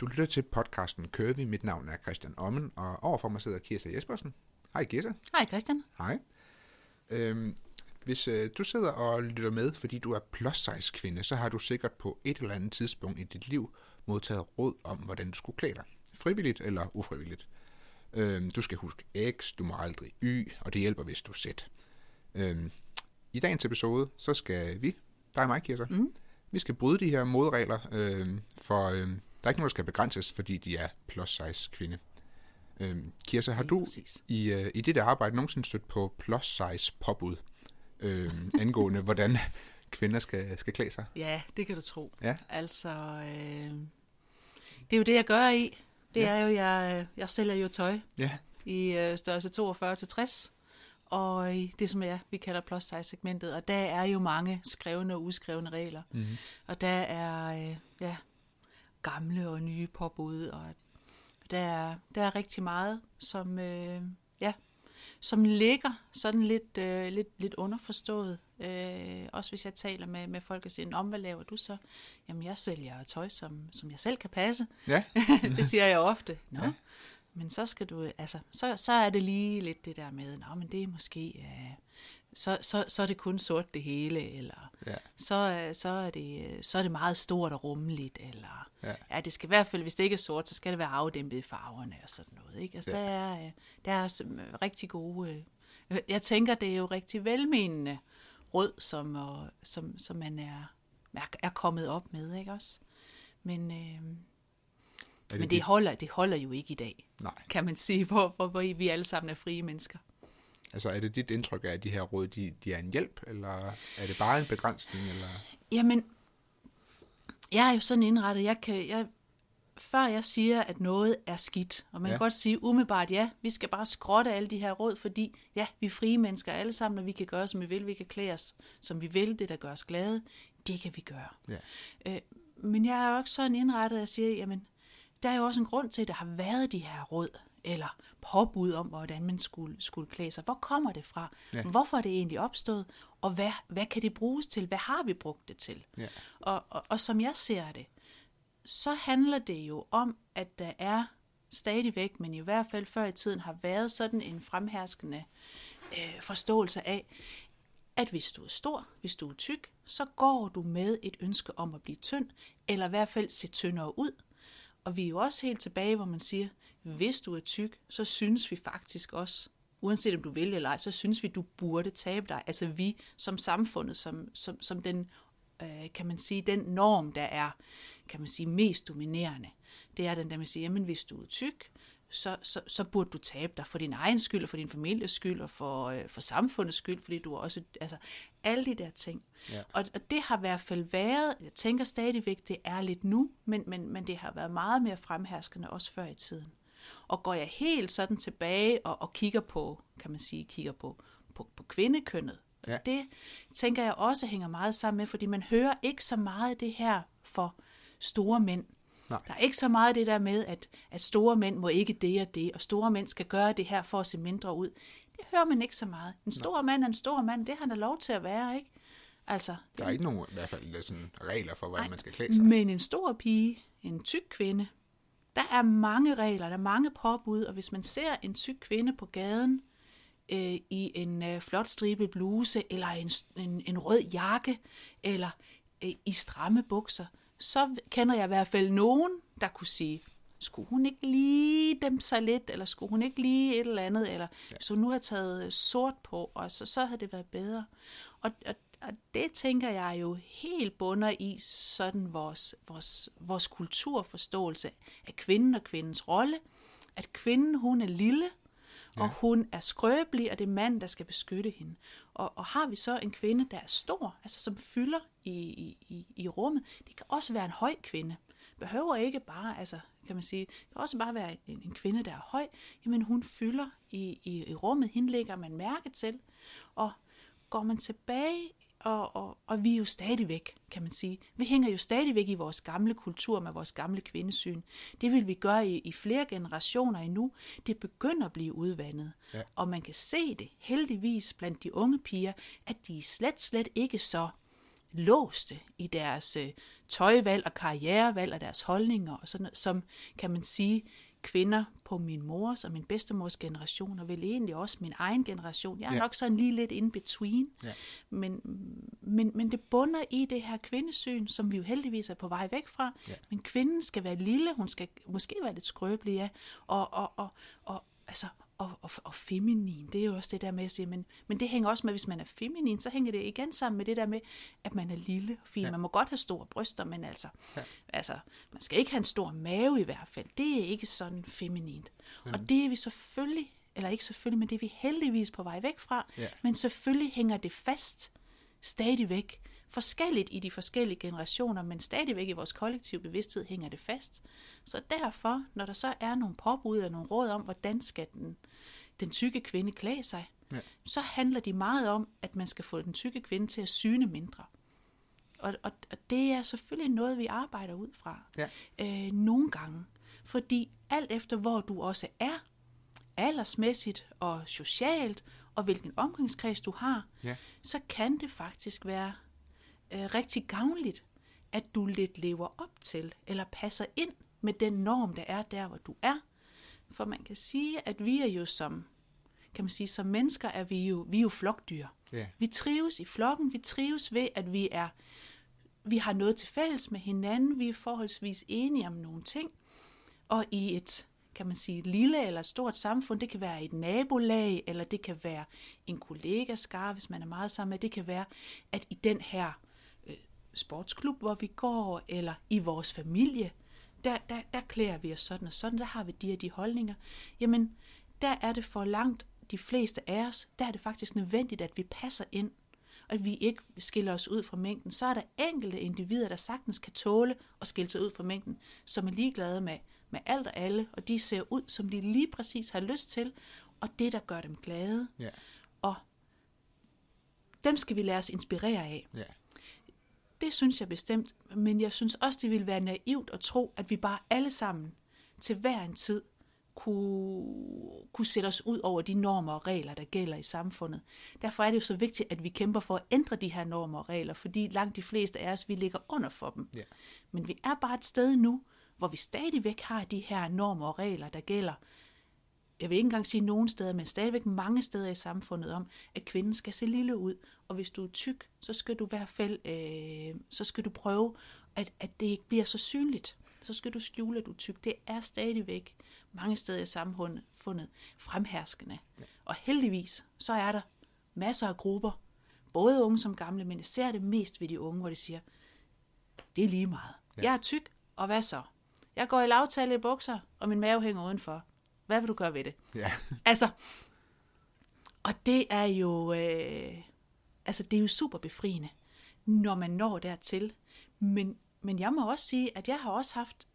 Du lytter til podcasten Curvy. Mit navn er Christian Ommen, og overfor mig sidder Kirsa Jespersen. Hej Kirsa. Hej Christian. Hej. Øhm, hvis øh, du sidder og lytter med, fordi du er plus size kvinde, så har du sikkert på et eller andet tidspunkt i dit liv modtaget råd om, hvordan du skulle klæde dig. Frivilligt eller ufrivilligt. Øhm, du skal huske X, du må aldrig Y, og det hjælper, hvis du Z. Øhm, I dagens episode, så skal vi, dig og mig, Kirsa, mm. vi skal bryde de her modregler, øhm, for øhm, der er ikke nogen, der skal begrænses, fordi de er plus size kvinde. Øhm, Kirsa, har du præcis. i, øh, i dit arbejde nogensinde stødt på plus size påbud øhm, angående, hvordan kvinder skal, skal klæde sig? Ja, det kan du tro. Ja. Altså, øh, det er jo det, jeg gør i. Det ja. er jo, jeg, jeg sælger jo tøj Ja, i øh, størrelse 42 til 60, og i det, som jeg, vi kalder plus size segmentet, og der er jo mange skrevne og uskrevne regler. mm-hmm. Og der er øh, ja, gamle og nye påbud, og der er, der er rigtig meget, som, øh, ja, som ligger sådan lidt, øh, lidt, lidt underforstået. Øh, også hvis jeg taler med, med folk og siger, om hvad laver du så? Jamen, jeg sælger tøj, som, som jeg selv kan passe. ja, det siger jeg ofte. Nå, Ja. men så skal du, altså, så, så er det lige lidt det der med, nå, men det er måske, øh, så, så, så er det kun sort det hele, eller ja, så, øh, så, er det, øh, så er det meget stort og rummeligt, eller Ja. ja. det skal i hvert fald, hvis det ikke er sort, så skal det være afdæmpet i farverne og sådan noget. Ikke? Altså, Ja. der, er, øh, der er rigtig gode, jeg tænker, det er jo rigtig velmenende råd, som, og, som, som man er, er, kommet op med, ikke også? Men, øh, Er men det dit- holder, det holder jo ikke i dag, Nej, kan man sige, hvor, hvor, hvor vi alle sammen er frie mennesker. Altså er det dit indtryk af, at de her råd, de, de er en hjælp, eller er det bare en begrænsning, eller? Jamen, jeg er jo sådan indrettet, jeg kan, jeg, før jeg siger, at noget er skidt, og man Ja. kan godt sige umiddelbart, ja, vi skal bare skrotte alle de her råd, fordi ja, vi er frie mennesker alle sammen, og vi kan gøre, som vi vil, vi kan klæde os, som vi vil, det der gør os glade, det kan vi gøre. Ja, Øh, men jeg er jo også sådan indrettet, at jeg siger, jamen, der er jo også en grund til, at der har været de her råd, eller påbud om, hvordan man skulle, skulle klæde sig. Hvor kommer det fra? Ja. Hvorfor er det egentlig opstået? Og hvad, hvad kan det bruges til? Hvad har vi brugt det til? ja, Og, og, og som jeg ser det, så handler det jo om, at der er stadigvæk, men i hvert fald før i tiden, har været sådan en fremherskende øh, forståelse af, at hvis du er stor, hvis du er tyk, så går du med et ønske om at blive tynd, eller i hvert fald se tyndere ud. Og vi er jo også helt tilbage, hvor man siger, hvis du er tyk, så synes vi faktisk også, uanset om du vil eller ej, så synes vi, du burde tabe dig. Altså vi som samfundet, som, som, som den, øh, kan man sige, den norm, der er, kan man sige, mest dominerende. Det er den der, man siger, jamen hvis du er tyk, så, så, så burde du tabe dig for din egen skyld, og for din families skyld, og for, øh, for samfundets skyld, fordi du også, altså alle de der ting. Ja. Og, og det har i hvert fald været, jeg tænker stadigvæk, det er lidt nu, men, men, men det har været meget mere fremherskende også før i tiden. Og går jeg helt sådan tilbage og, og kigger på, kan man sige, kigger på, på, på kvindekønnet, Ja. det tænker jeg også hænger meget sammen med, fordi man hører ikke så meget af det her for store mænd. Nej. Der er ikke så meget det der med, at, at store mænd må ikke det og det, og store mænd skal gøre det her for at se mindre ud. Det hører man ikke så meget. En stor mand er en stor mand, det har han da lov til at være, ikke? Altså, der er ikke nogen i hvert fald sådan, regler for, hvordan man skal klæde sig. men en stor pige, en tyk kvinde, der er mange regler, der er mange påbud, og hvis man ser en tyk kvinde på gaden øh, i en øh, flot stribet bluse, eller en, en, en rød jakke, eller øh, i stramme bukser, så kender jeg i hvert fald nogen, der kunne sige, skulle hun ikke lige dæmpe sig lidt, eller skulle hun ikke lige et eller andet, eller ja. hvis hun nu har taget sort på, og så, så havde det været bedre. Og, og, og det tænker jeg jo helt bunder i sådan vores, vores, vores kulturforståelse af kvinden og kvindens rolle, at kvinden hun er lille, og hun er skrøbelig, og det er manden, der skal beskytte hende. Og, og har vi så en kvinde, der er stor, altså som fylder i, i, i, i rummet, det kan også være en høj kvinde. Behøver ikke bare, altså kan man sige, det kan også bare være en, en kvinde, der er høj, jamen hun fylder i, i, i rummet, hende lægger man mærke til, og går man tilbage, og, og, og vi er jo stadigvæk, kan man sige, vi hænger jo stadigvæk i vores gamle kultur med vores gamle kvindesyn. Det vil vi gøre i, i flere generationer endnu. Det begynder at blive udvandet. Ja. Og man kan se det heldigvis blandt de unge piger, at de er slet, slet ikke så låste i deres øh, tøjvalg og karrierevalg og deres holdninger, og sådan noget, som kan man sige, kvinder på min mors og min bedstemors generation, og vel egentlig også min egen generation. Jeg er Ja. nok sådan lige lidt in between, Ja. men, men, men det bunder i det her kvindesyn, som vi jo heldigvis er på vej væk fra. Ja. Men kvinden skal være lille, hun skal måske være lidt skrøbelig, ja, og, og, og, og, altså, og, og, og feminin, det er jo også det der med at sige, men, men det hænger også med, hvis man er feminin, så hænger det igen sammen med det der med, at man er lille og fin. Ja. Man må godt have store bryster, men altså, Ja. altså, man skal ikke have en stor mave i hvert fald. Det er ikke sådan feminint. Mm. Og det er vi selvfølgelig, eller ikke selvfølgelig, men det er vi heldigvis på vej væk fra. Ja. Men selvfølgelig hænger det fast stadigvæk forskelligt i de forskellige generationer, men stadigvæk i vores kollektive bevidsthed hænger det fast. Så derfor, når der så er nogle påbud og nogle råd om, hvordan skal den, den tykke kvinde klæde sig, Ja. så handler de meget om, at man skal få den tykke kvinde til at syne mindre. Og, og, og det er selvfølgelig noget, vi arbejder ud fra. Ja. Øh, nogle gange. Fordi alt efter, hvor du også er, aldersmæssigt og socialt, og hvilken omgangskreds du har, Ja. så kan det faktisk være øh, rigtig gavnligt, at du lidt lever op til, eller passer ind med den norm, der er der, hvor du er. For man kan sige, at vi er jo som, kan man sige, som mennesker er vi jo, vi er jo flokdyr. Ja. Vi trives i flokken, vi trives ved, at vi er, vi har noget til fælles med hinanden, vi er forholdsvis enige om nogle ting, og i et, kan man sige, lille eller stort samfund, det kan være et nabolag, eller det kan være en kollegaskare, hvis man er meget sammen med, det kan være, at i den her øh, sportsklub, hvor vi går, eller i vores familie, der, der, der klæder vi os sådan og sådan, der har vi de og de holdninger. Jamen, der er det for langt de fleste af os, der er det faktisk nødvendigt, at vi passer ind, og at vi ikke skiller os ud fra mængden. Så er der enkelte individer, der sagtens kan tåle at skille sig ud fra mængden, som er ligeglade med, med alt og alle, og de ser ud, som de lige præcis har lyst til, og det, der gør dem glade. Ja. Og dem skal vi lade os inspirere af. Ja. Det synes jeg bestemt, men jeg synes også, det ville være naivt at tro, at vi bare alle sammen til hver en tid kunne, kunne sætte os ud over de normer og regler, der gælder i samfundet. Derfor er det jo så vigtigt, at vi kæmper for at ændre de her normer og regler, fordi langt de fleste af os, vi ligger under for dem. Ja. Men vi er bare et sted nu, hvor vi stadigvæk har de her normer og regler, der gælder. Jeg vil ikke engang sige nogen steder, men stadigvæk mange steder i samfundet om, at kvinden skal se lille ud, og hvis du er tyk, så skal du i hvert fald, øh, så skal du prøve, at, at det ikke bliver så synligt. Så skal du skjule, at du er tyk. Det er stadigvæk mange steder i samfundet fundet fremherskende. Ja. Og heldigvis, så er der masser af grupper, både unge som gamle, men især det mest ved de unge, hvor de siger, det er lige meget. Ja. Jeg er tyk, og hvad så? Jeg går i lavtalige bukser, og min mave hænger udenfor. Hvad vil du gøre ved det? Ja. Altså, og det er jo, øh, altså det er jo super befriende, når man når dertil. Men, men jeg må også sige, at jeg har også haft,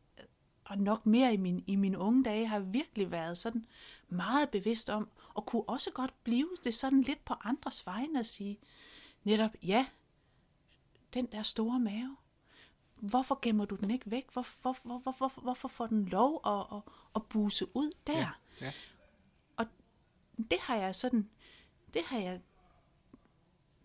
og nok mere i, min, i mine unge dage, har virkelig været sådan meget bevidst om, og kunne også godt blive det sådan lidt på andres vegne at sige, netop, ja, den der store mave, hvorfor gemmer du den ikke væk? Hvor, hvor, hvor, hvor, hvor, hvorfor får den lov at, at, at buse ud der? Ja. Ja. Og det har jeg sådan, det har jeg,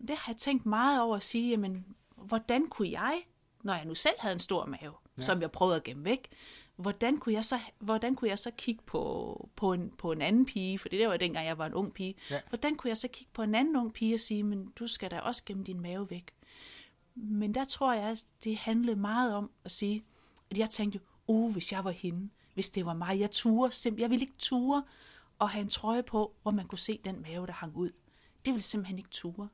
det har jeg tænkt meget over at sige, jamen, hvordan kunne jeg, når jeg nu selv havde en stor mave, Ja. som jeg prøvede at gemme væk, hvordan kunne jeg så, hvordan kunne jeg så kigge på, på, en, på en anden pige, for det var dengang jeg var en ung pige, Ja. hvordan kunne jeg så kigge på en anden ung pige og sige, men du skal da også gemme din mave væk. Men der tror jeg, at det handlede meget om at sige, at jeg tænkte, uh, hvis jeg var hende, hvis det var mig, jeg turde simpelthen, jeg ville ikke ture at have en trøje på, hvor man kunne se den mave, der hang ud. Det ville simpelthen ikke ture.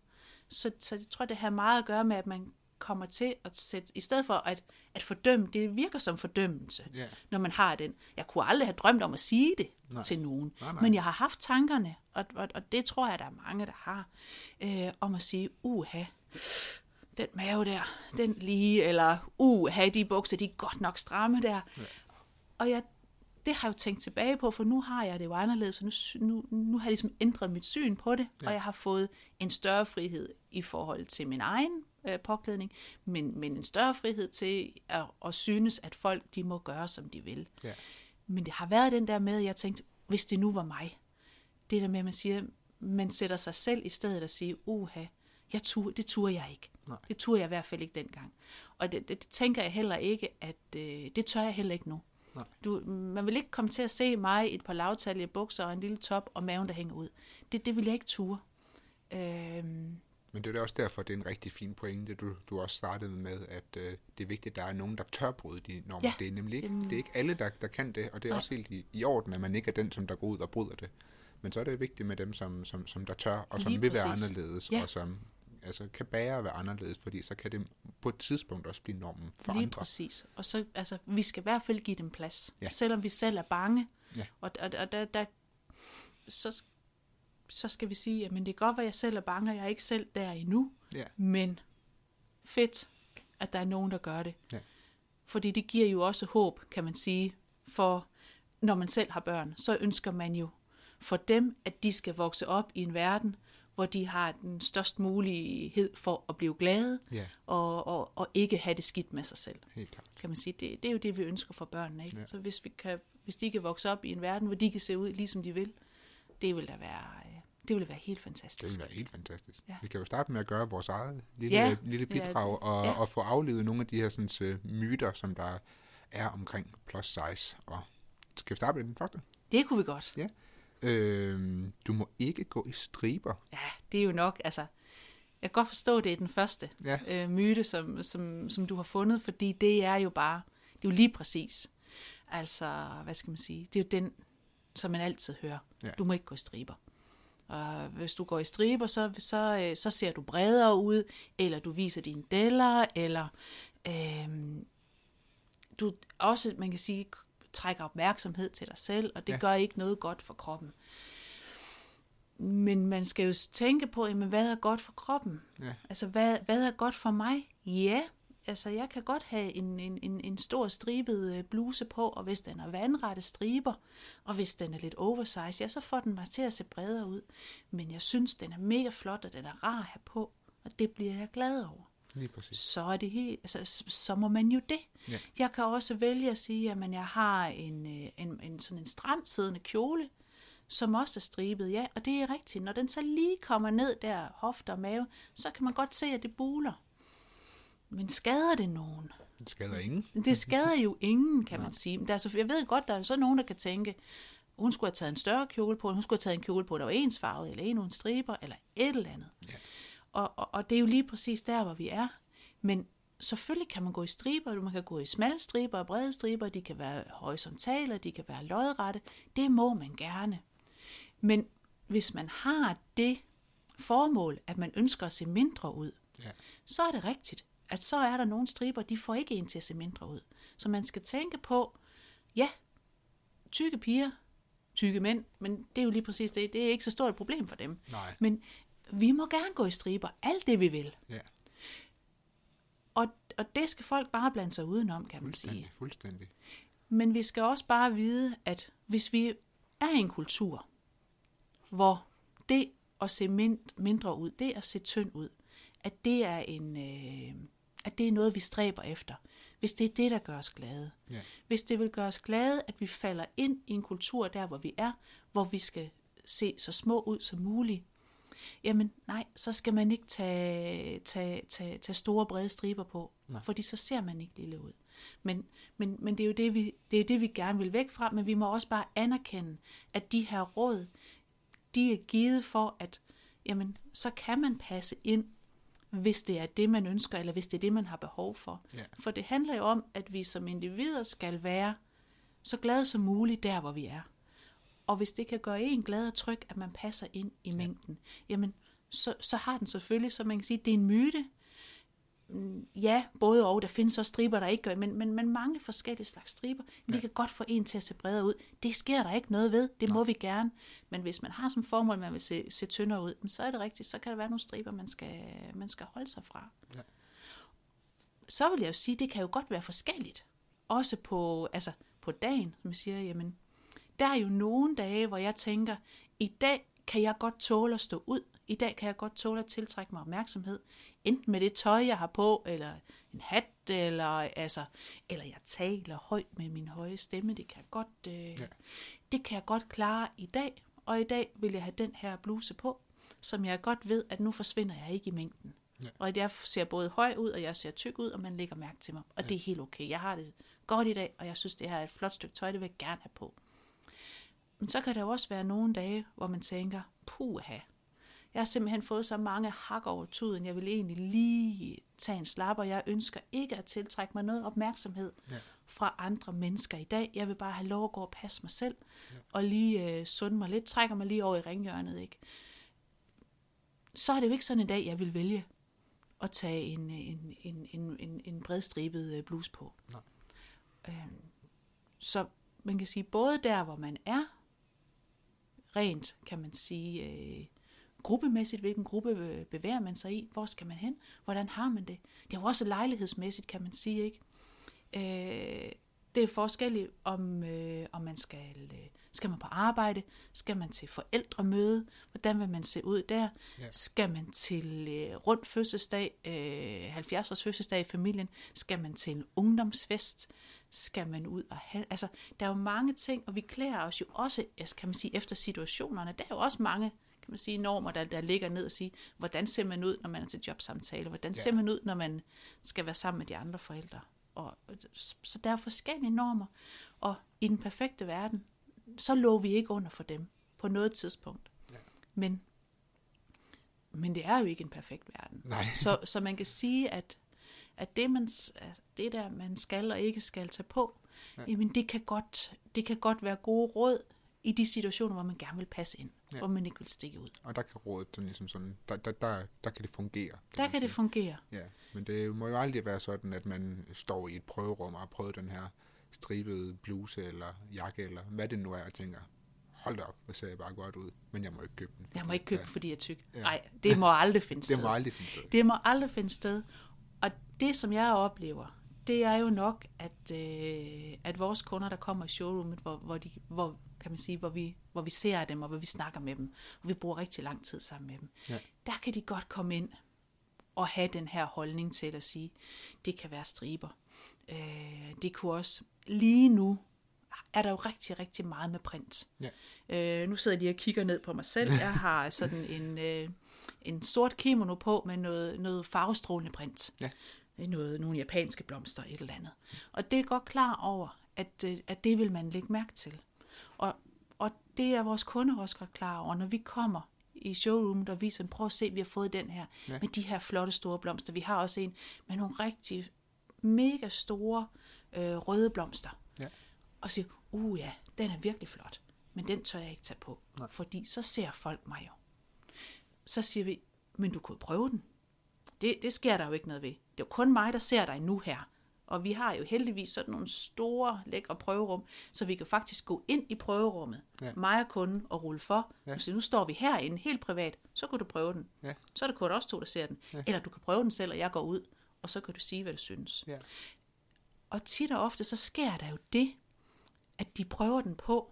Så, så jeg tror, det har meget at gøre med, at man kommer til at sætte, i stedet for at, at fordømme, det virker som fordømmelse, Ja. når man har den. Jeg kunne aldrig have drømt om at sige det. Nej. til nogen, Nej, nej. men jeg har haft tankerne, og, og, og det tror jeg, der er mange, der har, øh, om at sige, uha, den mave der, den lige, eller uha, de bukser, de er godt nok stramme der. Ja. Og jeg, det har jeg jo tænkt tilbage på, for nu har jeg det jo anderledes, og nu, nu, nu har jeg ligesom ændret mit syn på det, Ja. og jeg har fået en større frihed i forhold til min egen øh, påklædning, men, men en større frihed til at, at synes, at folk de må gøre, som de vil. Ja. Men det har været den der med, at jeg tænkte, hvis det nu var mig, det der med, at man siger, man sætter sig selv i stedet og siger, uha, Jeg tur, det turde jeg ikke. Nej. Det turde jeg i hvert fald ikke dengang. Og det, det, det tænker jeg heller ikke, at øh, det tør jeg heller ikke nu. Nej. Du, man vil ikke komme til at se mig i et par lavtallige bukser og en lille top og maven, der hænger ud. Det, det vil jeg ikke ture. Øhm, Men det er også derfor, det er en rigtig fin pointe, du, du også startede med, at øh, det er vigtigt, at der er nogen, der tør bryde de normer. Ja. Det er nemlig ikke, det er ikke alle, der, der kan det, og det er Nej. også helt i, i orden, at man ikke er den, som der går ud og bryder det. Men så er det vigtigt med dem, som, som, som der tør, og som Lige vil være præcis. anderledes, Ja. og som altså, kan bære at være anderledes, fordi så kan det på et tidspunkt også blive normen for Lige andre. præcis. Og så, altså, vi skal i hvert fald give dem plads. Ja. Selvom vi selv er bange. Ja. Og, og, og der, der, så, så skal vi sige, at det kan godt være, at jeg selv er bange, og jeg er ikke selv der endnu. Ja. Men fedt, at der er nogen, der gør det. Ja. Fordi det giver jo også håb, kan man sige, for når man selv har børn, så ønsker man jo for dem, at de skal vokse op i en verden, hvor de har den størst mulighed for at blive glade, Ja, og, og, og ikke have det skidt med sig selv helt klart. kan man sige. Det, det er jo det, vi ønsker for børnene. Ikke? Ja. Så hvis, vi kan, hvis de kan vokse op i en verden, hvor de kan se ud, ligesom de vil, det vil da være, øh, det vil være helt Det fantastisk. vil være helt fantastisk. Ja. Vi kan jo starte med at gøre vores eget lille, Ja. lille Ja. bidrag, og, Ja. og få aflevet nogle af de her sådan, øh, myter, som der er omkring plus size. Og skal vi starte med den første? Det kunne vi godt. Øh, du må ikke gå i striber. Ja, det er jo nok, altså, jeg kan godt forstå, det er den første Ja, øh, myte, som, som, som du har fundet, fordi det er jo bare, det er jo lige præcis. Altså, hvad skal man sige, det er jo den, som man altid hører. Ja. Du må ikke gå i striber. Og hvis du går i striber, så, så, øh, så ser du bredere ud, eller du viser dine deller, eller øhm, du også, man kan sige, trækker opmærksomhed til dig selv, og det Ja. gør ikke noget godt for kroppen. Men man skal jo tænke på, jamen, hvad er godt for kroppen? ja, Altså, hvad, hvad er godt for mig? Ja, altså, jeg kan godt have en, en, en, en stor stribet øh, bluse på, og hvis den er vandrette striber, og hvis den er lidt oversized, ja, så får den mig til at se bredere ud. Men jeg synes, den er mega flot, og den er rar at have på, og det bliver jeg glad over. Lige præcis. Så er det helt, altså, s- så må man jo det. Ja. Jeg kan også vælge at sige, at jeg har en, øh, en, en sådan en stram siddende kjole, som også er stribet, ja, og det er rigtigt. Når den så lige kommer ned der, hofter og mave, så kan man godt se, at det buler. Men skader det nogen? Det skader ingen. Det skader jo ingen, kan man sige. Men der er så, jeg ved godt, der er så nogen, der kan tænke, hun skulle have taget en større kjole på, hun skulle have taget en kjole på, der var ensfarvet, eller en uden striber, eller et eller andet. Ja. Og, og, og det er jo lige præcis der, hvor vi er. Men selvfølgelig kan man gå i striber, man kan gå i smalle striber og brede striber, de kan være horisontale, de kan være lodrette. Det må man gerne. Men hvis man har det formål, at man ønsker at se mindre ud, Ja. så er det rigtigt, at så er der nogle striber, de får ikke en til at se mindre ud. Så man skal tænke på, ja, tykke piger, tykke mænd, men det er jo lige præcis det, det er ikke så stort et problem for dem. Nej. Men vi må gerne gå i striber, alt det vi vil. Ja, Og, og det skal folk bare blande sig udenom, kan man sige. fuldstændig. Men vi skal også bare vide, at hvis vi er i en kultur, hvor det at se mind, mindre ud, det at se tynd ud, at det er en, øh, at det er noget, vi stræber efter. Hvis det er det, der gør os glade. Ja. Hvis det vil gøre os glade, at vi falder ind i en kultur der, hvor vi er, hvor vi skal se så små ud som muligt, jamen nej, så skal man ikke tage, tage, tage, tage store brede striber på, Nej. fordi så ser man ikke lille ud. Men, men, men det er jo det vi, det er det, vi gerne vil væk fra, men vi må også bare anerkende, at de her råd, de er givet for, at jamen, så kan man passe ind, hvis det er det, man ønsker, eller hvis det er det, man har behov for. Ja. For det handler jo om, at vi som individer skal være så glade som muligt der, hvor vi er. Og hvis det kan gøre en glad og tryg, at man passer ind i mængden, jamen, så, så har den selvfølgelig, så man kan sige, det er en myte. Mm, Ja, både og. Der findes også striber, der ikke gør, men, men, men mange forskellige slags striber. Ja. Det kan godt få en til at se bredere ud. Det sker der ikke noget ved. Det må vi gerne. Men hvis man har som formål, at man vil se, se tyndere ud, så er det rigtigt. Så kan der være nogle striber, man skal, man skal holde sig fra. Ja. Så vil jeg jo sige, det kan jo godt være forskelligt. Også på, altså på dagen, som jeg siger, jamen, der er jo nogle dage, hvor jeg tænker, i dag kan jeg godt tåle at stå ud. I dag kan jeg godt tåle at tiltrække mig opmærksomhed. Enten med det tøj, jeg har på, eller en hat, eller, altså, eller jeg taler højt med min høje stemme. Det kan jeg godt, øh, Ja. det kan jeg godt klare i dag. Og i dag vil jeg have den her bluse på. som jeg godt ved, at nu forsvinder jeg ikke i mængden. Ja. Og at jeg ser både høj ud, og jeg ser tyk ud, og man lægger mærke til mig. Og ja. det er helt okay. Jeg har det godt i dag, og jeg synes, det her er et flot stykke tøj, det vil jeg gerne have på. Men så kan der jo også være nogle dage, hvor man tænker, puha, jeg har simpelthen fået så mange hak over tuden, jeg vil egentlig lige tage en slap, og jeg ønsker ikke at tiltrække mig noget opmærksomhed Ja. fra andre mennesker i dag. Jeg vil bare have lov at gå og passe mig selv, og lige øh, sunde mig lidt, trækker mig lige over i ringhjørnet, ikke? Så er det jo ikke sådan en dag, jeg vil vælge at tage en, en, en, en, en, en bredstribet øh, bluse på. Nej. Øhm, så man kan sige, både der, hvor man er, rent, kan man sige, øh, gruppemæssigt, hvilken gruppe øh, bevæger man sig i, hvor skal man hen, hvordan har man det. Det er jo også lejlighedsmæssigt, kan man sige, ikke? Øh, det er forskelligt, om, øh, om man skal, øh, skal man på arbejde, skal man til forældremøde, hvordan vil man se ud der, Ja. skal man til øh, rundt fødselsdag, øh, 70-års fødselsdag i familien, skal man til en ungdomsfest, skal man ud og have, altså der er jo mange ting, og vi klæder os jo også, altså, kan man sige, efter situationerne, der er jo også mange kan man sige, normer, der, der ligger ned og sige, hvordan ser man ud, når man er til jobsamtale, hvordan Ja. ser man ud, når man skal være sammen med de andre forældre. Og, så der er forskellige normer, og i den perfekte verden, så lå vi ikke under for dem på noget tidspunkt. Ja. Men, men det er jo ikke en perfekt verden. Nej. Så, så man kan sige, at, at det, man, altså, det der, man skal og ikke skal tage på, ja. jamen det kan, godt, det kan godt være gode råd i de situationer, hvor man gerne vil passe ind, Ja. ja. hvor man ikke vil stikke ud. Og der kan rådet sådan ligesom sådan, der, der, der, der kan det fungere. Der man kan det sige. fungere. Ja, men det må jo aldrig være sådan, at man står i et prøverum og har prøvet den her stribede bluse eller jakke, eller hvad det nu er, og tænker, hold da op, hvor ser jeg bare godt ud, men jeg må ikke købe den. Jeg må ikke købe, Ja, ja. fordi jeg er tyk. Ja. Nej, det må aldrig finde sted. det må aldrig finde sted. Det må aldrig finde sted. Det, som jeg oplever, det er jo nok, at, øh, at vores kunder, der kommer i showroomet, hvor, hvor, de, hvor, kan man sige, hvor, vi, hvor vi ser dem, og hvor vi snakker med dem, og vi bruger rigtig lang tid sammen med dem, Ja. der kan de godt komme ind og have den her holdning til at sige, det kan være striber. Øh, det kunne også, lige nu er der jo rigtig, rigtig meget med print. Ja. Øh, nu sidder jeg lige og kigger ned på mig selv. Jeg har sådan en, øh, en sort kimono på med noget, noget farvestrålende print. Ja. Det er noget, nogle japanske blomster, et eller andet. Og det er godt klar over, at, øh, at det vil man lægge mærke til. Og, og det er vores kunder også godt klar over. Når vi kommer i showroomet og viser dem, prøv at se, vi har fået den her, ja. med de her flotte store blomster. Vi har også en med nogle rigtig mega store øh, røde blomster. Ja. Og siger, uh ja, den er virkelig flot, men den tør jeg ikke tage på, Nej. fordi så ser folk mig jo. Så siger vi, men du kunne prøve den. Det, det sker der jo ikke noget ved. Det er jo kun mig, der ser dig nu her. Og vi har jo heldigvis sådan nogle store, lækre prøverum, så vi kan faktisk gå ind i prøverummet, Ja. mig og kunden, og rulle for. Ja. Så nu står vi herinde helt privat, så kan du prøve den. Ja. Så er det kun os to, der ser den. Ja. Eller du kan prøve den selv, og jeg går ud, og så kan du sige, hvad du synes. Ja. Og tit og ofte, så sker der jo det, at de prøver den på.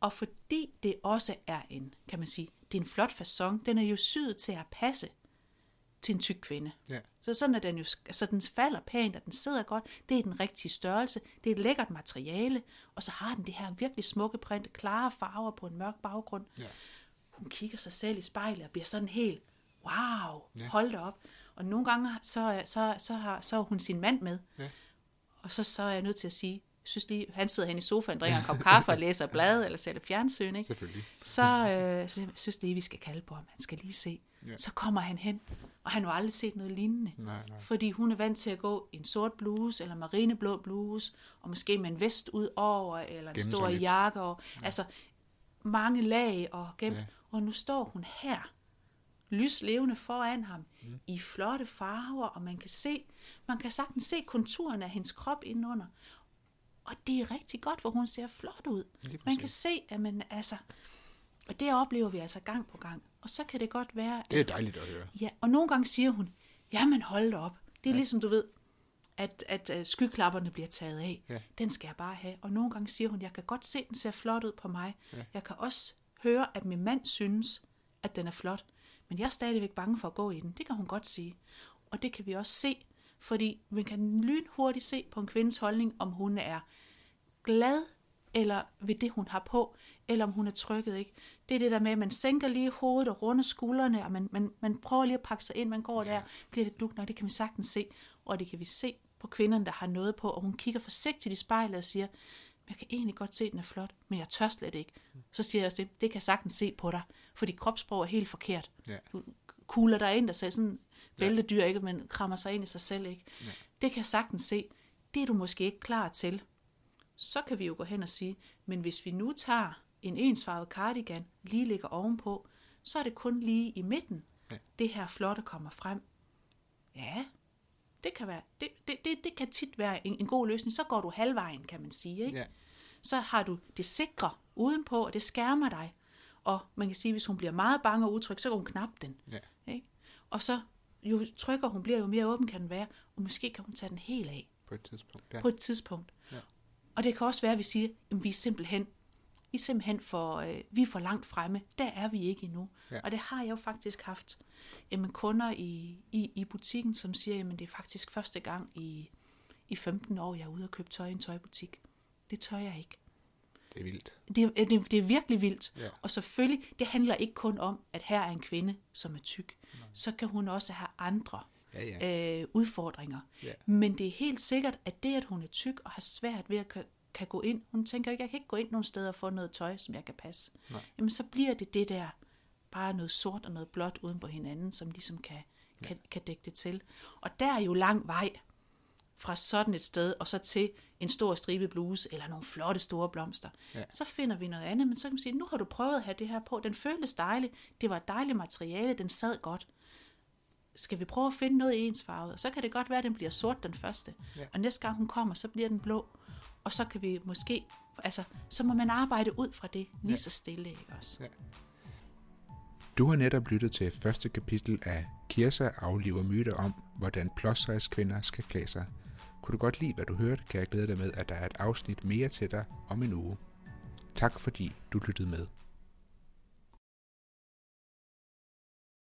Og fordi det også er en, kan man sige, det er en flot fasong, den er jo syet til at passe til en tyk kvinde. Ja. Så sådan er den jo, så den falder pænt, og den sidder godt. Det er den rigtige størrelse. Det er et lækkert materiale. Og så har den det her virkelig smukke print, klare farver på en mørk baggrund. Ja. Hun kigger sig selv i spejlet og bliver sådan helt, wow, Ja. hold da op. Og nogle gange, så, så, så, har, så har hun sin mand med. Ja. Og så, så er jeg nødt til at sige, synes lige, han sidder hen i sofaen, drikker en kop kaffe og læser blad eller ser det fjernsyn, ikke? Selvfølgelig. Så, øh, synes lige, vi skal kalde på ham. Han skal lige se. Ja. Så kommer han hen, og han har aldrig set noget lignende. Nej, nej. Fordi hun er vant til at gå i en sort bluse, eller marineblå bluse, og måske med en vest ud over, eller en Gemme stor jakke. Og, ja. Altså mange lag og gemt. Ja. Og nu står hun her, lyslevende foran ham, mm. i flotte farver, og man kan se, man kan sagtens se konturen af hendes krop indenunder. Og det er rigtig godt, hvor hun ser flot ud. Man kan se, at man altså... Og det oplever vi altså gang på gang. Og så kan det godt være, Det er dejligt at høre. Ja, og nogle gange siger hun, jamen hold da op. Det er ja. ligesom du ved, at, at, at skyklapperne bliver taget af. Ja. Den skal jeg bare have. Og nogle gange siger hun, jeg kan godt se, at den ser flot ud på mig. Ja. Jeg kan også høre, at min mand synes, at den er flot. Men jeg er stadigvæk bange for at gå i den. Det kan hun godt sige. Og det kan vi også se, fordi man kan lynhurtigt se på en kvindes holdning, om hun er glad eller ved det, hun har på, eller om hun er trykket. Ikke? det er det der med, at man sænker lige hovedet og runder skuldrene, og man, man, man prøver lige at pakke sig ind, man går der, bliver det duk, det kan vi sagtens se, og det kan vi se på kvinderne, der har noget på, og hun kigger forsigtigt i spejlet og siger, jeg kan egentlig godt se, at den er flot, men jeg tør slet ikke. Så siger jeg også, det, det kan jeg sagtens se på dig, fordi kropssprog er helt forkert. Ja. Du kugler dig ind, der ser sådan bæltedyr, ikke, men krammer sig ind i sig selv. Ikke? Ja. Det kan jeg sagtens se. Det er du måske ikke klar til. Så kan vi jo gå hen og sige, men hvis vi nu tager en ensfarvet cardigan, lige ligger ovenpå, så er det kun lige i midten, Ja. det her flotte kommer frem. Ja, det kan, være, det, det, det, det kan tit være en, en god løsning. Så går du halvvejen, kan man sige. Ikke? Ja. Så har du det sikre udenpå, og det skærmer dig. Og man kan sige, hvis hun bliver meget bange og utryg, så kan hun knappe den. Ja. Ikke? Og så jo tryggere hun bliver, jo mere åben kan den være, og måske kan hun tage den helt af På et tidspunkt. Ja. på et tidspunkt. Ja. Og det kan også være, at vi siger, at vi er simpelthen, vi er simpelthen for, øh, vi er for langt fremme. Der er vi ikke endnu. Ja. Og det har jeg jo faktisk haft jamen, kunder i, i, i butikken, som siger, at det er faktisk første gang i, i 15 år, jeg er ude og købe tøj i en tøjbutik. Det tør jeg ikke. Det er vildt. Det, er- det, det er virkelig vildt. Ja. Og selvfølgelig, det handler ikke kun om, at her er en kvinde, som er tyk. Så kan hun også have andre Ja, ja. øh, udfordringer. Ja. Men det er helt sikkert, at det, at hun er tyk og har svært ved at kan, gå ind, hun tænker ikke, jeg kan ikke gå ind nogen steder og få noget tøj, som jeg kan passe. Nej. Jamen så bliver det det der, bare noget sort og noget blåt uden på hinanden, som ligesom kan, kan, kan dække det til. Og der er jo lang vej fra sådan et sted, og så til en stor stribet bluse, eller nogle flotte store blomster. Ja. Så finder vi noget andet, men så kan man sige, nu har du prøvet at have det her på, den føltes dejlig, det var et dejligt materiale, den sad godt skal vi prøve at finde noget ensfarvet? Og så kan det godt være, at den bliver sort den første. Ja. Og næste gang hun kommer, så bliver den blå. Og så kan vi måske, altså, så må man arbejde ud fra det, lige Ja. så stille, ikke også? Ja. Du har netop lyttet til første kapitel af Kirsa afliver myter om, hvordan plus kvinder skal klæde sig. Kunne du godt lide, hvad du hørte, kan jeg glæde dig med, at der er et afsnit mere til dig om en uge. Tak fordi du lyttede med.